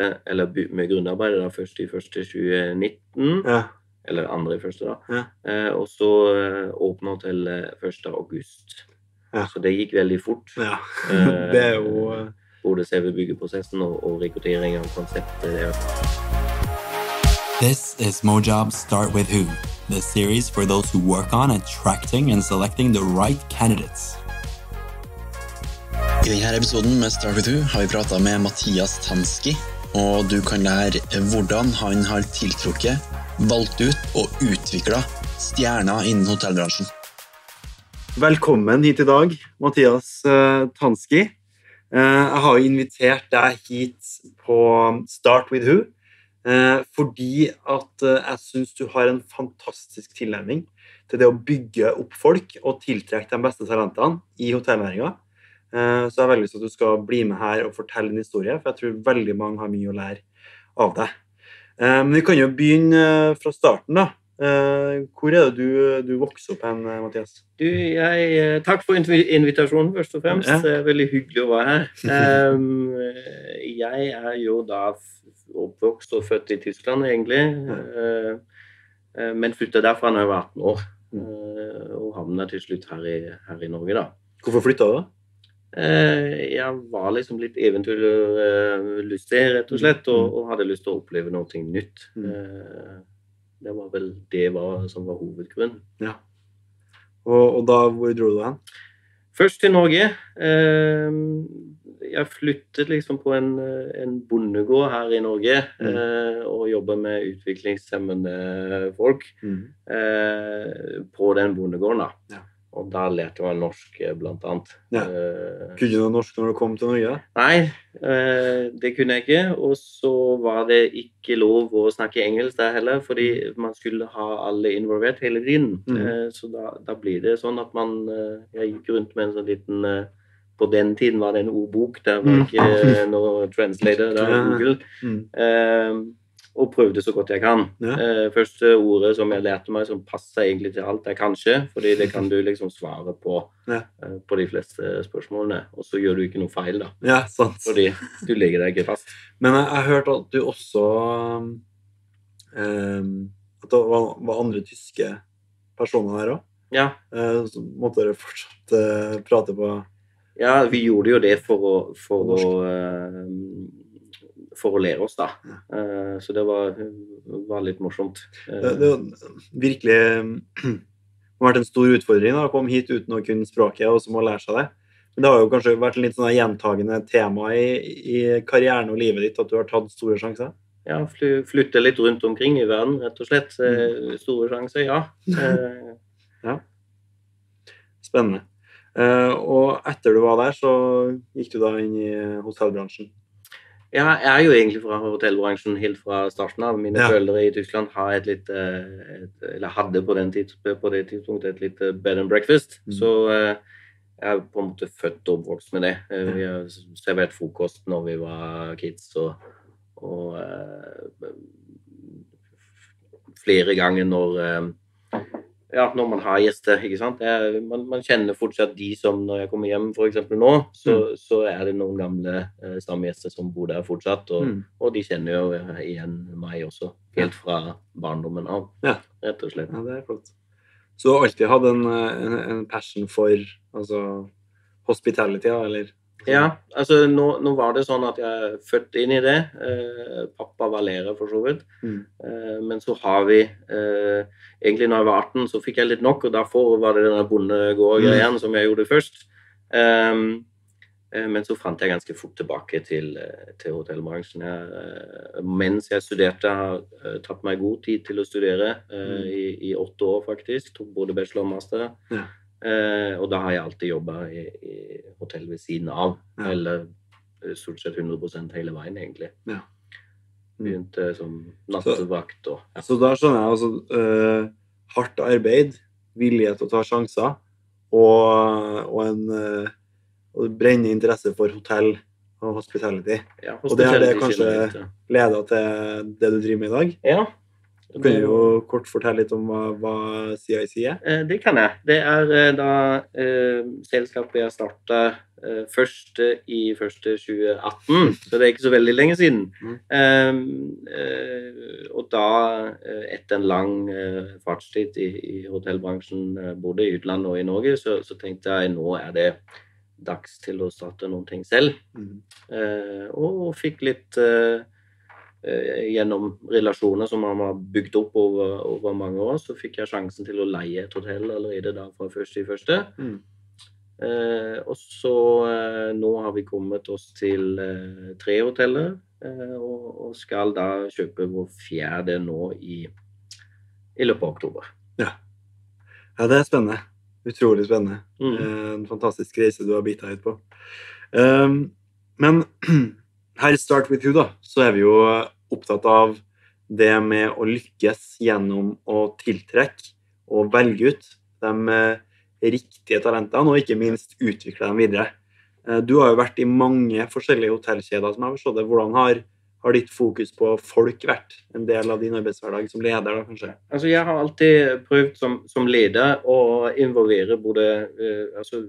eller med grunnarbeidet da, først i første 2019, Ja. eller andre i første da. Ja. Eh, og så åpna åpnet hotellet 1. august. Ja. Så det gikk veldig fort. ja. Eh, Det er jo eh, Både selve byggeprosessen og, og rekruttering av konseptet. Det. This is Mojobs Start With Who, the series for those who work on attracting and selecting the right candidates. I denne episoden med Start With Who har vi prata med Mathias Tansky, og du kan lære hvordan han har tiltrukket, valgt ut og utvikla stjerner innen hotellbransjen. Velkommen hit i dag, Mathias Tanski. Eh, jeg har invitert deg hit på Start with Who eh, fordi at eh, jeg syns du har en fantastisk tilnærming til det å bygge opp folk og tiltrekke de beste talentene i hotellnæringa. Eh, så jeg har veldig lyst til at du skal bli med her og fortelle en historie, for jeg tror veldig mange har mye å lære av deg. Eh, men vi kan jo begynne eh, fra starten, da. Hvor er det du, du vokser opp hen, Mathias? Du, jeg, takk for invitasjonen, først og fremst. Ja. Det er veldig hyggelig å være her. Jeg er jo da oppvokst og født i Tyskland, egentlig. Ja. men flytta derfra da jeg var 18 år. Eh, og havna til slutt her i, her i Norge, da. Hvorfor flytta du? Eh, jeg var liksom litt eventyrlystig, rett og slett, og, og hadde lyst til å oppleve noe nytt. Mm. Eh, det var vel det var, som var hovedgrunnen. Og, og da, hvor dro du hen? Først til Norge. Eh, jeg flyttet liksom på en, en bondegård her i Norge Mm. eh, og jobba med utviklingshemmede folk eh, på den bondegården. da. Ja. Og da lærte jeg meg norsk, eh, blant annet. Ja. Eh, Kunne du noe norsk når du kom til Norge? Nei, eh, det kunne jeg ikke. Og så var det ikke lov å snakke engelsk der heller, fordi man skulle ha alle involvert hele tiden. Mm. Så da, da blir det sånn at man Jeg gikk rundt med en sånn liten På den tiden var det en ordbok, der var Mm. ikke noe translator, der var Google. Mm. Eh, og prøvde så godt jeg kan. Ja. Eh, første ordet som jeg lærte meg, som passer egentlig til alt, er 'kanskje', fordi det kan du liksom svare på Ja. eh, på de fleste spørsmålene. Og så gjør du ikke noe feil, da. Ja, sant. Fordi du legger deg ikke fast. Men jeg har hørt at du også eh, At det var, var andre tyske personer her òg. Ja, så måtte dere fortsatt eh, prate på ja vi gjorde jo det for å, for å, eh, for å lære oss, da. Eh, så det var, var litt morsomt. Eh, Det, det virkelig har vært en stor utfordring da, å komme hit uten å kunne språket og så må lære seg det. Men det har jo kanskje vært en litt sånn gjentagende tema i, i karrieren og livet ditt at du har tatt store sjanser? ja, fly, flytte litt rundt omkring i verden, rett og slett. Mm. store sjanser, ja. ja. Spennende. Eh, og etter du var der, så gikk du da inn i hotellbransjen. Ja, jeg er jo egentlig fra hotellbransjen helt fra starten av. Mine Ja. følgere i Tyskland har et litt, eh, et, eller hadde på, den tids, på det tidspunktet et lite bed and breakfast. Mm. Så eh, jeg er på en måte født og oppvokst med det. Eh, Vi har servert frokost når vi var kids, og, og eh, flere ganger når eh, ja, når man har gjester. ikke sant? Er, man, man kjenner fortsatt de som når jeg kommer hjem eksempel nå, så, så er det noen gamle eh, stamgjester som bor der fortsatt. Og, Mm. og de kjenner jo eh, igjen meg også, helt fra barndommen av, Ja. rett og slett. Ja, det er flott. Så du har alltid hatt en, en, en passion for altså, hospitality, eller? Ja, altså nå, nå var det sånn at jeg er født inn i det. Eh, pappa var lærer, for så vidt. Mm. Eh, men så har vi eh, Egentlig når jeg var 18, så fikk jeg litt nok, og derfor var det denne bondegård-greien som jeg gjorde først. Ehm, eh, men så fant jeg ganske fort tilbake til, eh, til hotellbransjen. Jeg, eh, mens jeg studerte, har tatt meg god tid til å studere Mm. i, i åtte år, faktisk. Tok både bachelor og master. Ja. Eh, og da har jeg alltid jobba i, i hotell ved siden av. Ja. Eller eh, stort sett 100 hele veien, egentlig. Ja. Mm. Begynte som nattevakt og ja. Så da skjønner jeg altså eh, hardt arbeid, vilje til å ta sjanser og, og en eh, og brennende interesse for hotell og hospitality ja Og det er det kanskje- leda til det du driver med i dag. Ja. Du kan jo kort fortelle litt om hva, hva CIC er. Eh, Det kan jeg. Det er eh, da eh, selskapet jeg starta eh, først i første 2018, så det er ikke så veldig lenge siden. Mm. Eh, eh, og da, eh, etter en lang fartstid i, i hotellbransjen, både i utlandet og i Norge, så, så tenkte jeg nå er det dags til å starte noen ting selv. Mm. Eh, og fikk litt eh, Gjennom relasjoner som man har bygd opp over, over mange år, så fikk jeg sjansen til å leie et hotell allerede da fra første i første. Mm. Eh, og så eh, nå har vi kommet oss til eh, tre hoteller, eh, og, og skal da kjøpe vår fjerde nå i, i løpet av oktober. Ja, det er spennende. Utrolig spennende. Mm. Eh, En fantastisk reise du har bita ut på. Um, men her i Start with you, da, så er vi jo opptatt av det med å lykkes gjennom å tiltrekke og velge ut de eh, riktige talentene, og ikke minst utvikle dem videre. Eh, Du har jo vært i mange forskjellige hotellkjeder, som jeg har forstått det. Hvordan har, har ditt fokus på folk vært en del av din arbeidshverdag som leder, da, kanskje? Altså, jeg har alltid prøvd som, som leder å involvere både uh, Altså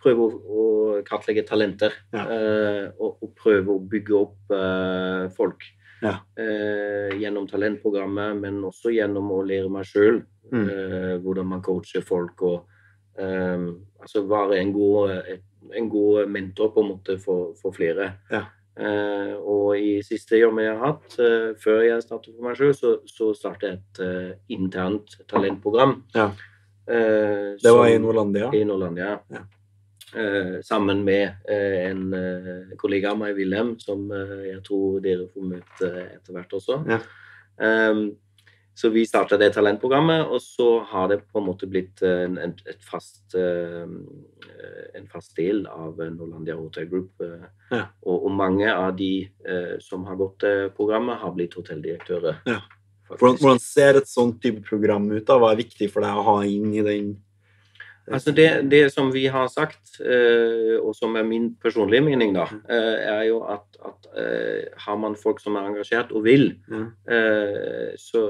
prøve å, å kartlegge talenter. Ja. uh, og, og prøve å bygge opp uh, folk. Ja. Eh, gjennom talentprogrammet, men også gjennom å lære meg sjøl Mm. hvordan man coacher folk. og eh, altså være en god, en god mentor på en måte for, for flere. Ja. Eh, og i siste jobben jeg har hatt, eh, før jeg startet for meg sjøl, så, så startet jeg et eh, internt talentprogram. Ja. Eh, Det var i Nordlandia? I Norlandia. Ja. Eh, sammen med eh, en eh, kollega av meg, Wilhelm, som jeg tror dere får møte etter hvert også. Ja. Ehm, så vi starta det talentprogrammet, og så har det på en måte blitt en, en, et fast, en fast del av Norlandia Hotel Group. Ja. Og, og mange av de som har gått programmet, har blitt hotelldirektører. Ja. Hvordan, hvordan ser et sånt type program ut? da? Hva er viktig for deg å ha inn i den Altså det, det som vi har sagt, eh, og som er min personlige mening, da, Mm. eh, er jo at, at eh, har man folk som er engasjert og vil, eh, så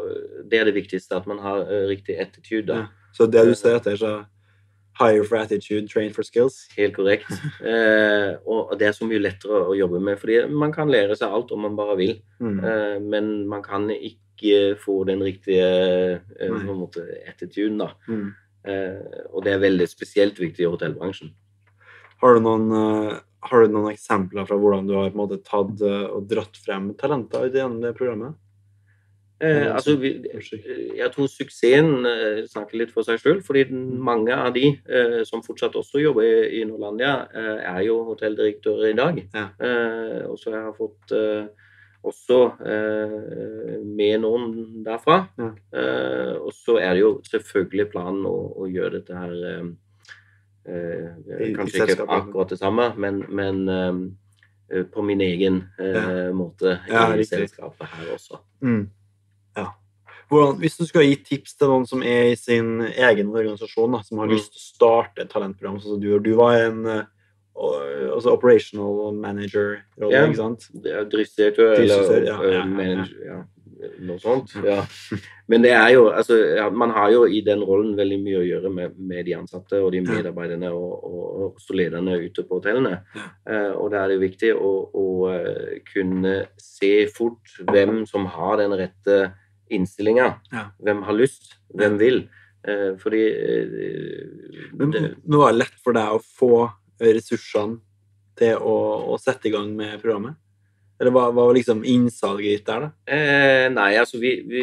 det er det viktigste, at man har riktig attitude. da. Ja. Så det du ser etter, så hire for attitude, train for skills. Helt korrekt. Eh, og det er så mye lettere å jobbe med, fordi man kan lære seg alt om man bare vil, Mm. eh, men man kan ikke få den riktige eh, måte attituden, da. Mm. Eh, og det er veldig spesielt viktig i hotellbransjen. Har, du noen, eh, har du noen eksempler fra hvordan du har på en måte, tatt eh, og dratt frem talenter gjennom det programmet? Eh, altså, vi, jeg tror suksessen eh, snakker litt for seg sjøl. Fordi den- mange av de eh, som fortsatt også jobber i, i Norlandia, er jo hotelldirektører i dag. Ja. Eh, og så jeg har fått eh, også eh, med noen derfra. Ja. Eh, og så er det jo selvfølgelig planen å, å gjøre dette her eh, eh, Kanskje ikke akkurat det samme, men, men eh, på min egen eh, måte Ja, i selskapet her også. Mm. Ja. Hvordan, hvis du skal gi tips til noen som er i sin egen organisasjon, da, som har Mm. lyst til å starte et talentprogram, sånn som du gjør Du var en eh, altså operational manager-rolle, Ja. ikke sant? Er driftsdirektør eller ja, ja, ja, manager, ja. Noe sånt. Ja. Men det er jo altså, ja, Man har jo i den rollen veldig mye å gjøre med, med de ansatte og de Ja. medarbeiderne og, og, og også lederne ute på hotellene. Ja. Eh, og da er det viktig å, å eh, kunne se fort hvem som har den rette innstillinga. Ja. Hvem har lyst, hvem vil. Eh, fordi eh, Men det, var det lett for deg å få ressursene til å, å sette i gang med programmet? Eller hva var liksom innsalget ditt der, da? Eh, nei, altså vi, vi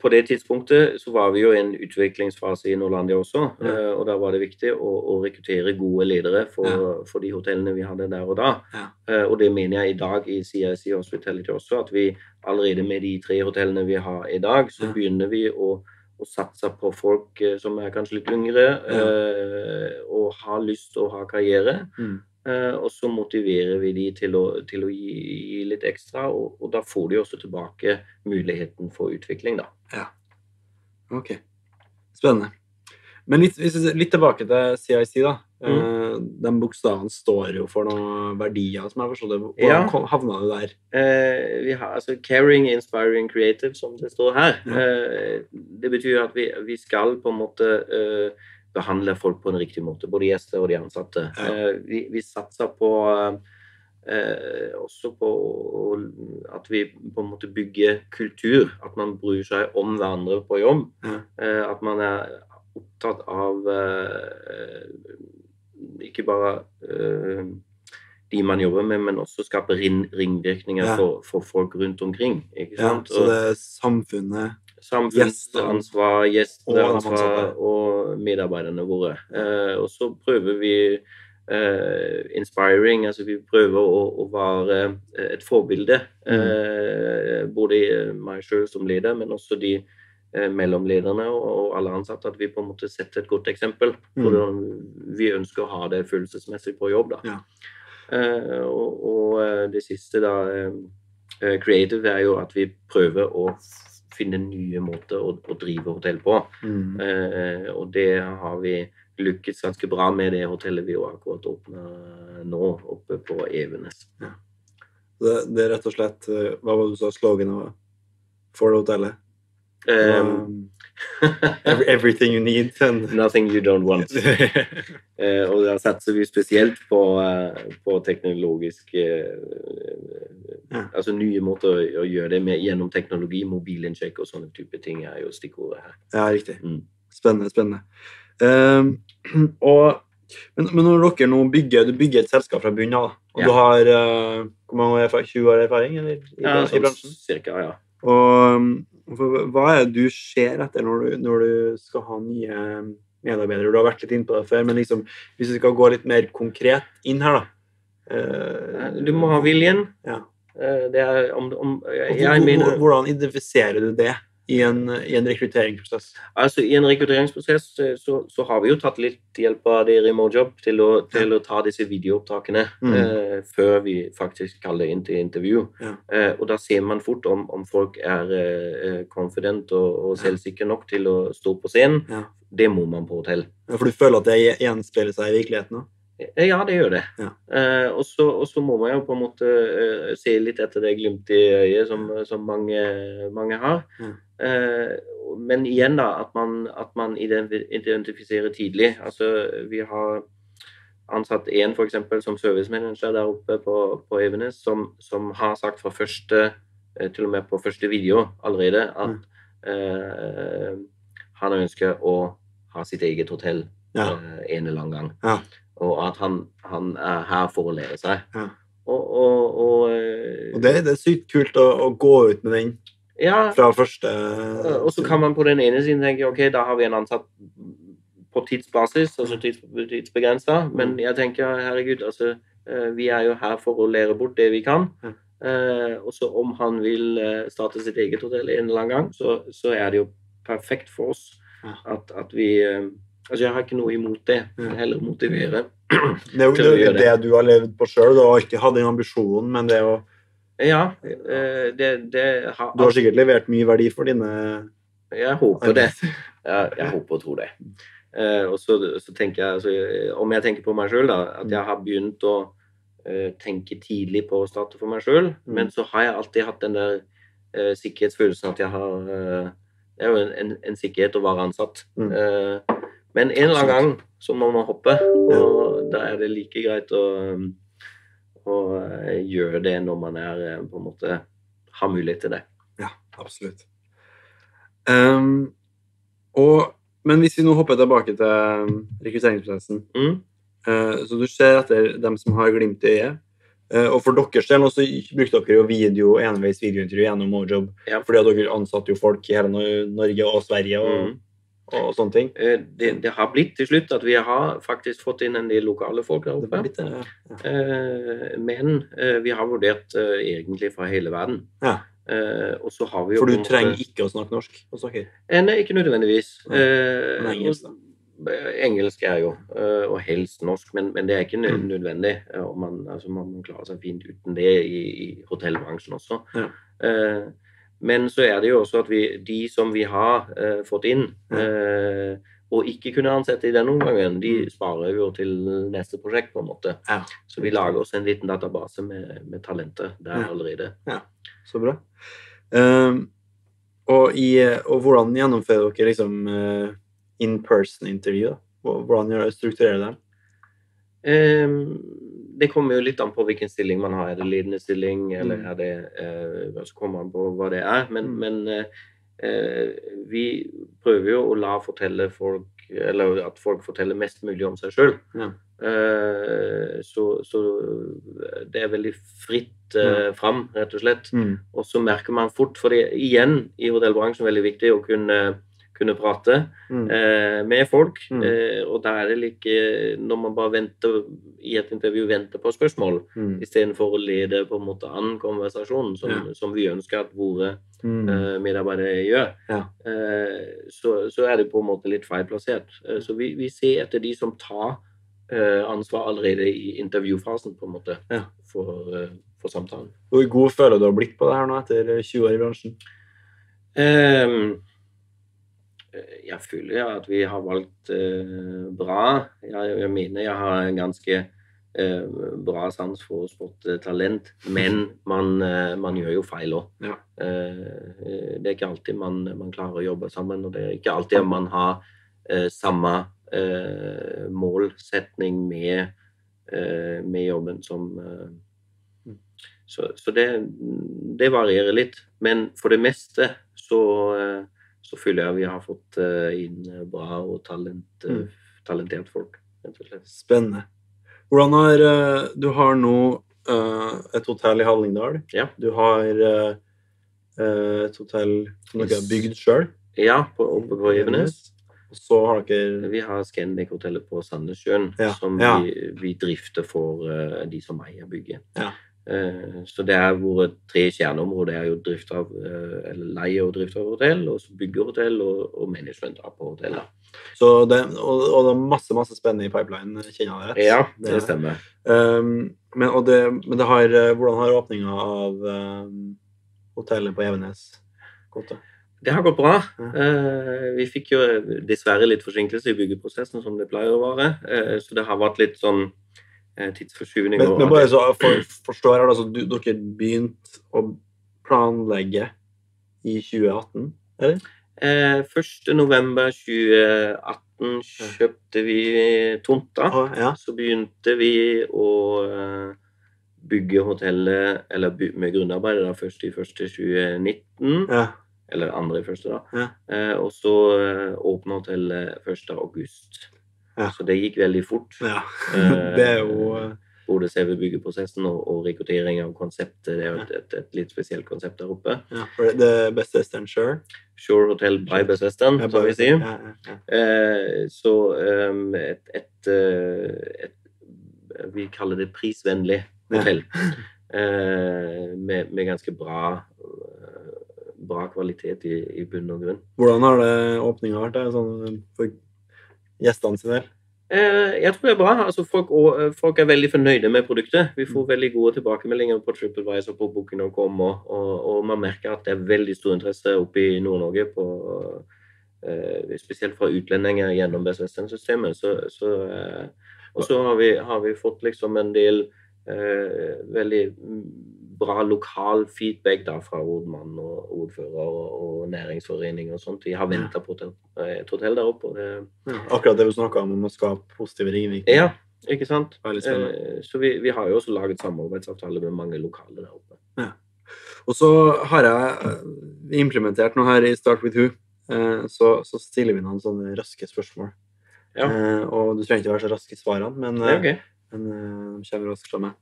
På det tidspunktet så var vi jo i en utviklingsfase i Norlandia også. Ja. Eh, og da var det viktig å, å rekruttere gode ledere for, Ja. for de hotellene vi hadde der og da. Ja. Eh, og det mener jeg i dag i CIC Hospitality også, at vi allerede med de tre hotellene vi har i dag, så begynner vi å, å satse på folk eh, som er kanskje litt yngre, Ja. eh, og har lyst til å ha karriere. Mm. Eh, og så motiverer vi de til å, til å gi, gi litt ekstra, og, og da får de også tilbake muligheten for utvikling, da. Ok. Spennende. Men litt, litt tilbake til CIC, da. Mm. Eh, de bokstavene står jo for noen verdier, som jeg forstår det. Hvordan ja. havna du der? Eh, vi har altså caring, inspiring, creative, som det står her. Ja. Eh, det betyr at vi, vi skal på en måte eh, behandle folk på en riktig måte, både gjester og de ansatte. Ja. Eh, vi, vi satser på eh, også på at vi på en måte bygger kultur. At man bryr seg om hverandre på jobb. Eh, at man er opptatt av eh, ikke bare uh, de man jobber med, men også skape ring, ringvirkninger Ja. for, for folk rundt omkring. Ja, så det er samfunnet Samfunnsansvar, Og gjesteansvar og medarbeiderne våre. Uh, og så prøver vi Uh, inspiring, altså vi prøver å, å være et forbilde. Eh, både meg sjøl som leder, men også de eh, mellomlederne og, og alle ansatte. At vi på en måte setter et godt eksempel For Mm. vi ønsker å ha det følelsesmessig på jobb. da. Ja. Uh, og, og eh, det siste, da, eh, creative, er jo at vi prøver å finne nye måter å, å drive hotell på. Mm. Uh, og det har vi lykkes ganske bra med det hotellet vi jo akkurat åpna nå, oppe på Evenes. Det, det er rett og slett Hva var det du sa sloganet var for hotellet? Um, everything you need. And... Nothing you don't want. uh, og da satser vi spesielt på, uh, på teknologisk uh, Ja. Altså nye måter å, å gjøre det med gjennom teknologi, mobilinnsjekk og sånne type ting er jo stikkordet her. ja, riktig. Mm. Spennende, spennende. Ehm, og, men, men når dere nå bygger du bygger et selskap fra bunnen av, og Ja. du har eh, hvor mange år 20 år erfaring eller, i, Ja, i bransjen? cirka, ja. Og um, hva er det du ser etter når du, når du skal ha nye medarbeidere? Du har vært litt inne på det før, men liksom, hvis vi skal gå litt mer konkret inn her, da. uh, Du må ha viljen. Ja. Uh, Det er om, om jeg, Jeg mener Hvordan identifiserer du det i en, i en rekrutteringsprosess? Altså, I en rekrutteringsprosess eh, så, så har vi jo tatt litt hjelp av det i Remote Job til å, til å ta disse videoopptakene Mm. eh, før vi faktisk kaller inn til intervju. Ja. Eh, og da ser man fort om, om folk er eh, confident og, og selvsikre nok til å stå på scenen. Ja. Det må man på hotell. Ja, For du føler at det gjenspeiler seg i virkeligheten? da? Eh, Ja, det gjør det. Ja. Eh, og, så, og så må man jo på en måte eh, se litt etter det glimtet i øyet som, som mange, mange har. Ja. Eh, men igjen, da, at man, at man identifiserer tidlig. Altså, vi har ansatt én f.eks. som servicemanager der oppe på, på Evenes, som, som har sagt fra første eh, til og med på første video allerede at eh, han ønsker å ha sitt eget hotell Ja. en eller annen gang. Ja. Og at han, han er her for å lære seg. Ja. Og, og, og, eh, Og det, det er sykt kult å, å gå ut med den ja, fra første og så kan man på den ene siden tenke ok, da har vi en ansatt på tidsbasis, altså tids, tidsbegrensa. Men jeg tenker herregud, altså eh, vi er jo her for å lære bort det vi kan. Eh, og så om han vil starte sitt eget hotell en eller annen gang, så, så er det jo perfekt for oss at, at vi Altså, jeg har ikke noe imot det. Heller motivere. Det er jo det, det du har levd på sjøl. Har ikke hatt den ambisjonen, men det å, Ja, eh, det, det har du har sikkert levert mye verdi for dine Jeg håper det. Jeg, jeg håper og tror det. Eh, og så, så tenker jeg, altså, Om jeg tenker på meg sjøl, at jeg har begynt å eh, tenke tidlig på å starte for meg sjøl, Mm. men så har jeg alltid hatt den der sikkerhetsfølelsen at jeg har Det er jo en, en, en sikkerhet å være ansatt. Mm. Men en eller annen gang så må man hoppe, og da er det like greit å, um, å eh, gjøre det når man er eh, på en måte har mulighet til det. Ja, absolutt. Um, og, men hvis vi nå hopper tilbake til um, rekrutteringsprosessen Mm. uh, Så du ser etter dem som har glimt i øyet. Uh, og for deres del så brukte dere jo video, enveis videointervju gjennom Mojob. Ja. Fordi at dere ansatte jo folk i hele Norge og Sverige og, Mm. Og sånne ting. Eh, det, det har blitt til slutt at vi har faktisk fått inn en del lokale folk der oppe. litt, eh, ja. Eh, men eh, vi har vurdert egentlig fra hele verden. Ja. Og så har vi jo For du trenger ikke å snakke norsk Nei, ikke nødvendigvis. Men engelsk, da. Engelsk er jo, og helst norsk, men, men det er ikke Mm. nødvendig. man, altså, man man klarer seg fint uten det i, i hotellbransjen også. Ja. Men så er det jo også at vi, de som vi har eh, fått inn, eh, og ikke kunne ansette i denne omgangen, de Mm. sparer jo til neste prosjekt, på en måte. Ja. Så vi lager oss en liten database med, med talenter der Ja. allerede. Ja, Så bra. Um, og, i, og hvordan gjennomfører dere liksom eh, in person-intervju? Hvordan strukturerer dere dem? Ehm, det kommer jo litt an på hvilken stilling man har. Er det lidende stilling, eller Mm. er det eh, Så kommer man på hva det er. Men, Mm. men eh, eh, vi prøver jo å la fortelle folk Eller at folk forteller mest mulig om seg sjøl. Ja. så, så det er veldig fritt eh, fram, rett og slett. Mm. Og så merker man fort, for det igjen i hotellbransjen er veldig viktig å kunne, kunne prate Mm. eh, med folk. Mm. Eh, og da er det like Når man bare venter i et intervju venter på spørsmål, Mm. istedenfor å lede på en måte an konversasjonen, som, Ja. som vi ønsker at våre Mm. eh, medarbeidere gjør, Ja. eh, så, så er det på en måte litt feilplassert. Eh, så vi, vi ser etter de som tar eh, ansvar allerede i intervjufasen, på en måte, Ja. for, for samtalen. Hvor god føler du har blitt på det her nå etter 20 år i bransjen? Ehm, jeg føler at vi har valgt eh, bra. Jeg, jeg mener jeg har en ganske eh, bra sans for å spotte talent, men man, eh, man gjør jo feil òg. Ja. det er ikke alltid man, man klarer å jobbe sammen, og det er ikke alltid man har eh, samme eh, målsetning med, eh, med jobben som eh, så, så det, det varierer litt. Men for det meste så, eh, så føler jeg vi har fått eh, inn bra og talent, eh, Mm. talentert folk. Spennende. Hvordan har eh, Du har nå eh, et hotell i Hallingdal. Ja. Du har eh, eh, et hotell som dere har bygd sjøl. Ja, på, oppe på Evenes. Og så har dere Vi har Scandic-hotellet på Sandnessjøen, Ja, som ja. Vi, vi drifter for eh, de som eier bygget. Eh, så det er våre tre kjerneområder. Er jo drift av, eh, eller leie og drift av hotell, og så byggerhotell og, og management av på hotellet. så det, og, og det er masse masse spennende i pipeline, kjenner jeg rett? Ja, Det det er- stemmer. Um, men, det, men det har, eh, hvordan har åpninga av um, hotellet på Evenes gått? da? Det har gått bra. Eh, vi fikk jo dessverre litt forsinkelse i byggeprosessen, som det pleier å være. Eh, så det har vært litt sånn eh, tidsforskyvning. Men, men bare så for, forstår her, altså, du, dere begynte å planlegge i 2018, eller? Eh, 1. november 2018 kjøpte vi tomta. Ah, ja. Så begynte vi å eh, bygge hotellet, eller by med grunnarbeidet, da, først i første 2019. ja. Eller andre i første, da. Ja. Eh, og så eh, åpna hotellet 1. Ja. Så det gikk veldig fort. ja. Det er jo eh, Både selve byggeprosessen og, og rekruttering av konseptet. Det er jo et, et, et litt spesielt konsept der oppe. ja, for det, det er Best Western Shore. Shore Hotel by Best Western, Ja, som vi sier. Ja. Eh, så um, et, et, eh, et Vi kaller det prisvennlig hotell. Eh, med, med ganske bra eh, bra kvalitet i, i bunn og grunn. Hvordan har det åpninga vært da, sånn, for gjestene sine? Eh, jeg tror det er bra. Altså, folk, folk er veldig fornøyde med produktet. Vi får veldig gode tilbakemeldinger på TripAdvisor på Booking.com, og, og, og man merker at det er veldig stor interesse oppe i Nord-Norge på eh, Spesielt fra utlendinger gjennom Best Western-systemet. Så, så, eh, og så har vi, har vi fått liksom en del eh, veldig bra lokal feedback da fra rådmann og ordfører og, og næringsforening og sånt. Vi har venta på et, hotell der oppe. og det Ja, akkurat det vi snakka om, om å skape positive ringvirkninger. ja, ikke sant? Eh, Så vi, vi har jo også laget samarbeidsavtale med mange lokale der oppe. Og så har jeg eh, implementert noe her i Start with who. Eh, Så, så stiller vi noen sånne raske spørsmål. Ja. Eh, Og du trenger ikke være så rask i svarene, men, Det er eh, ok. men eh, de kommer raskt fra meg.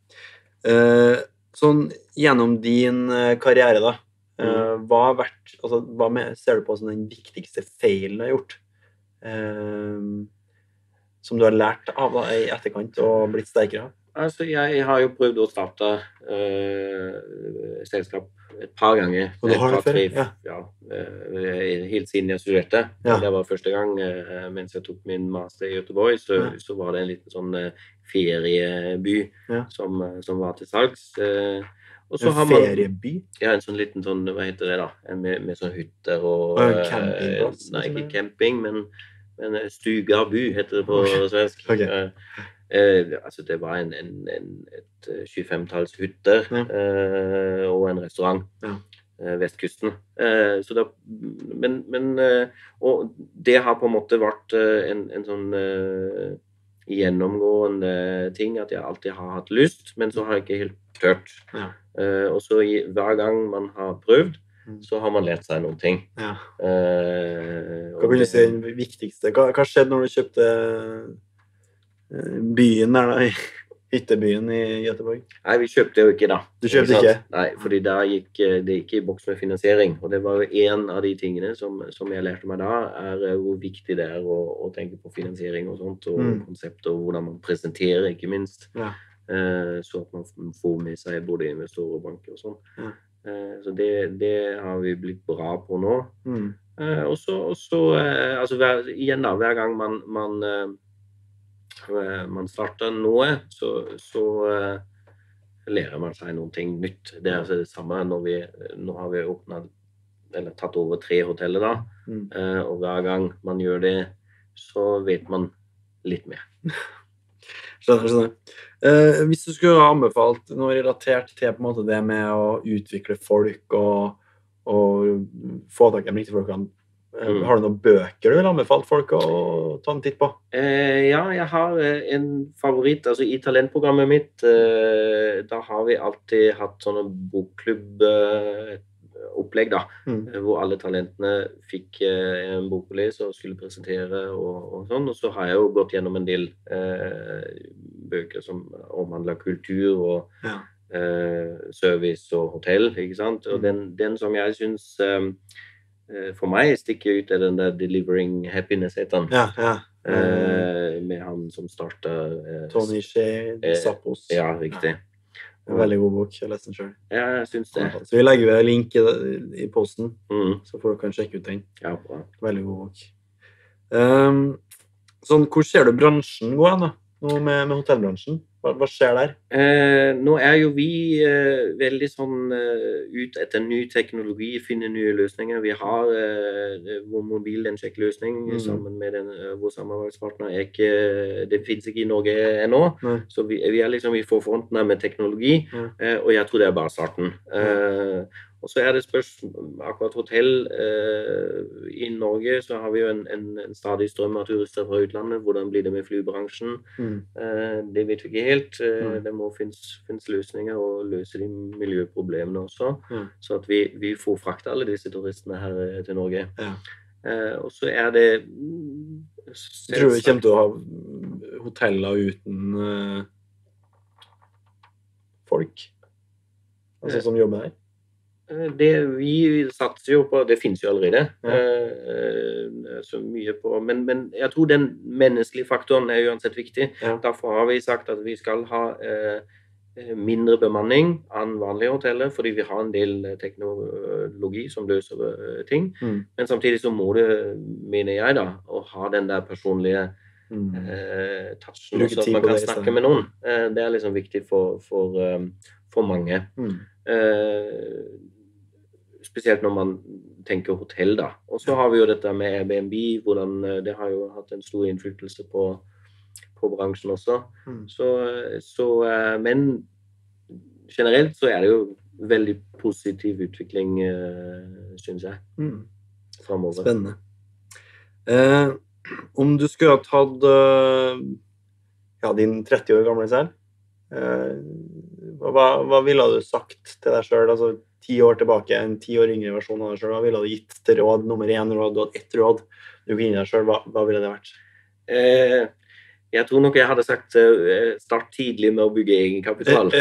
Sånn gjennom din eh, karriere, da. eh, Mm. Hva vært altså, Hva med, ser du på som den viktigste feilen du har gjort? Um, Som du har lært av da, i etterkant og blitt sterkere av? Altså, jeg har jo prøvd å starte uh, selskap et par ganger. Og du har det før? Ja. ja. uh, helt siden jeg studerte. Ja. Det var første gang uh, mens jeg tok min master i Göteborg, så, Ja. så var det en liten sånn ferieby Ja. som, som var til salgs. En har man ferieby? Ja, en sånn liten sånn, hva heter det da, med, med sånn hytter og Og campingplass, Nei, liksom, ikke camping, men, men eh, stuga by heter det på okay. svensk. Ok. Eh, eh, altså det var en, en, en, et eh, 25-talls hytter Ja. eh, og en restaurant. Ja. eh, vestkysten. Eh, så da, men, men eh, Og det har på en måte vært eh, en, en sånn eh, gjennomgående ting at jeg alltid har hatt lyst, men så har jeg ikke helt tørt. Ja. Eh, og så i, hver gang man har prøvd, Mm. så har man lært seg noen ting. Ja. Eh, Hva vil du si er den viktigste? Hva, hva skjedde når du kjøpte eh, byen der, da? Hyttebyen i Göteborg? Nei, vi kjøpte jo ikke, da. Du kjøpte sant? ikke? Nei, fordi da gikk eh, det gikk i boks med finansiering. Og det var jo en av de tingene som, som jeg lærte meg da, er eh, hvor viktig det er å, å tenke på finansiering og sånt, og Mm. konsepter, og hvordan man presenterer, ikke minst. Ja. Eh, så at man får med seg både investorer og banker og sånn. Ja. Eh, så det, det har vi blitt bra på nå. Mm. Eh, og så, eh, altså hver, igjen da, hver gang man, man, eh, eh, man starter noe, så, så eh, lærer man seg noe nytt. Det er altså det samme når vi Nå har vi åpnet, eller tatt over tre hoteller, da. Mm. Eh, og hver gang man gjør det, så vet man litt mer. Skjønner. skjønner. Eh, hvis du skulle ha anbefalt noe relatert til på en måte det med å utvikle folk og, og få tak i de riktige folkene, eh, Mm. har du noen bøker du vil anbefale folk å ta en titt på? Eh, ja, jeg har eh, en favoritt. Altså I talentprogrammet mitt eh, da har vi alltid hatt sånne bokklubb-opplegg, da. Mm. eh, Hvor alle talentene fikk eh, en bok å lese og skulle presentere og, og sånn. Og så har jeg jo gått gjennom en del eh, bøker som omhandler kultur og Ja. eh, service og hotell, ikke sant. Og Mm. den, den som jeg syns eh, eh, for meg stikker ut, er den der 'Delivering Happiness', heter den. Ja, ja. Eh, med han som starta eh, Tony Shea, eh, Zappos. Ja, riktig. Ja. veldig god bok. Jeg leste den sjøl. Ja, jeg syns det. Så vi legger ved link i, i posten, Mm, så folk kan sjekke ut den. ja, bra. Veldig god bok. Um, sånn, hvor ser du bransjen gå hen, da? Nå med, med hotellbransjen? Hva, hva skjer der? Eh, nå er jo vi eh, veldig sånn eh, ut etter ny teknologi, finne nye løsninger. Vi har eh, vår løsning Mm. sammen med den, eh, vår samarbeidspartner. Er ikke, det finnes ikke i Norge ennå, Nei. så vi, vi er liksom i forfronten med teknologi. Eh, og jeg tror det er bare starten. Eh, og så er det spørsmål, akkurat hotell. Eh, I Norge så har vi jo en, en, en stadig strøm av turister fra utlandet. Hvordan blir det med flybransjen? Mm. Eh, det vet vi ikke helt. Eh, Nei. det må finnes, løsninger og løse de miljøproblemene også. Mm. Så at vi, vi får frakta alle disse turistene her eh, til Norge. Ja. Eh, og så er det selvsagt, Jeg tror vi kommer til å ha hoteller uten eh, folk. Altså som jobber der. Eh, Det vi satser jo på, det finnes jo allerede. Ja. eh, så mye på, men, men jeg tror den menneskelige faktoren er uansett viktig. Ja. Derfor har vi sagt at vi skal ha eh, eh, mindre bemanning enn vanlige hoteller, fordi vi har en del eh, teknologi som løser eh, ting. Mm. Men samtidig så må det, mener jeg, da, å ha den der personlige Mm. eh, touchen, så at man kan snakke med noen. Eh, det er liksom viktig for, for, eh, for mange. Mm. Eh, spesielt når man tenker hotell, da. Og så har vi jo dette med Airbnb, hvordan eh, det har jo hatt en stor innflytelse på, på bransjen også. Mm. Så, så eh, Men generelt så er det jo veldig positiv utvikling, syns jeg, Mm. framover. Spennende. Eh, om du skulle ha tatt eh, ja, din 30 år gamle selv, eh, hva, hva ville du sagt til deg sjøl? Altså ti år tilbake, en ti år yngre versjon av deg sjøl. Hva ville du gitt til råd nummer én råd? Du hadde ett råd. Du kunne inn deg sjøl. Hva, hva ville det vært? Eh, jeg tror nok jeg hadde sagt eh, start tidlig med å bygge egenkapital.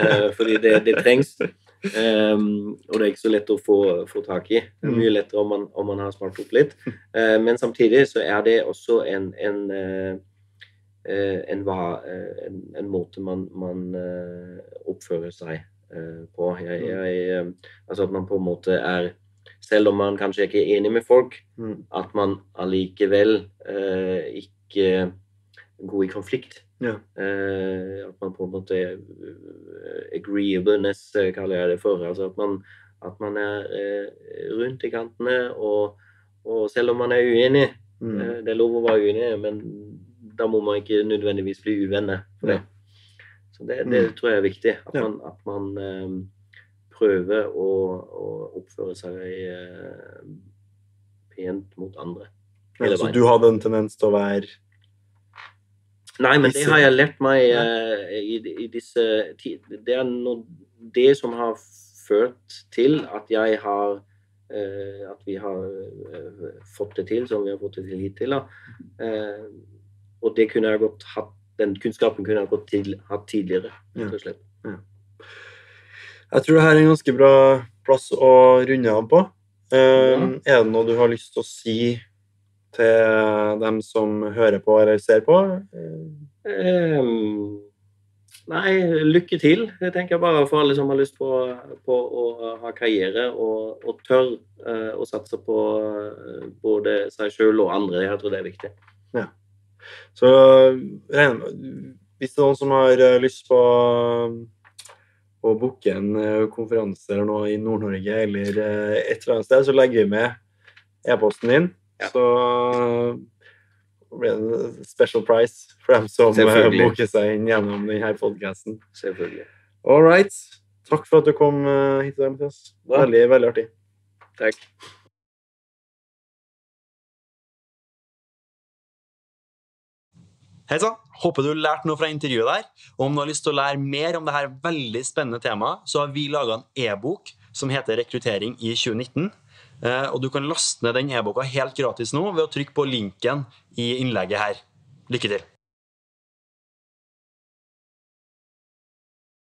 Eh, fordi det, det trengs. Um, og det er ikke så lett å få, få tak i. Det er mye lettere om man, om man har spart opp litt. Uh, men samtidig så er det også en, en, eh, en, en, en måte man, man uh, oppfører seg på. Jeg, jeg, eh, altså at man på en måte er Selv om man kanskje ikke er enig med folk, Mm. at man allikevel eh, ikke går i konflikt. Ja. Eh, at man på en måte eh, Agreeableness eh, kaller jeg det for. Altså at man, at man er eh, rundt i kantene, og, og selv om man er uenig Mm. eh, Det er lov å være uenig, men da må man ikke nødvendigvis bli uvenner for det. Så det, det Mm. tror jeg er viktig. At man, at man eh, prøve å, å oppføre seg eh, pent mot andre. Ja, så du hadde en tendens til å være Nei, men det har jeg lært meg uh, i, i, disse Det er noe, det som har ført til at jeg har uh, At vi har uh, fått det til som vi har fått det til hittil. og det kunne jeg godt hatt den kunnskapen kunne jeg gått til, hatt tidligere. Ja. Ja. Jeg tror det her er en ganske bra plass å runde av på. Um. Er det noe du har lyst til å si til dem som hører på eller ser på? Um, nei, lykke til. Det tenker jeg bare for alle som har lyst på, på å ha karriere og, og tør uh, å satse på uh, både seg sjøl og andre. Jeg tror det er viktig. Ja. Så hvis det er noen som har eh, lyst på å booke en konferanse eller noe i Nord-Norge eller et eller annet sted, så legger vi med e-posten din. Ja. Så blir det en special price for dem som booker seg inn gjennom denne podkasten. Selvfølgelig. All right. Takk for at du kom eh, hit i dag, Mathias. Veldig, veldig artig. Takk. Hei sann! Håper du lærte noe fra intervjuet der. Og om du har lyst til å lære mer om dette veldig spennende temaet, så har vi laga en e-bok som heter Rekruttering i 2019. Eh, og du kan laste ned den e-boka helt gratis nå ved å trykke på linken i innlegget her. Lykke til!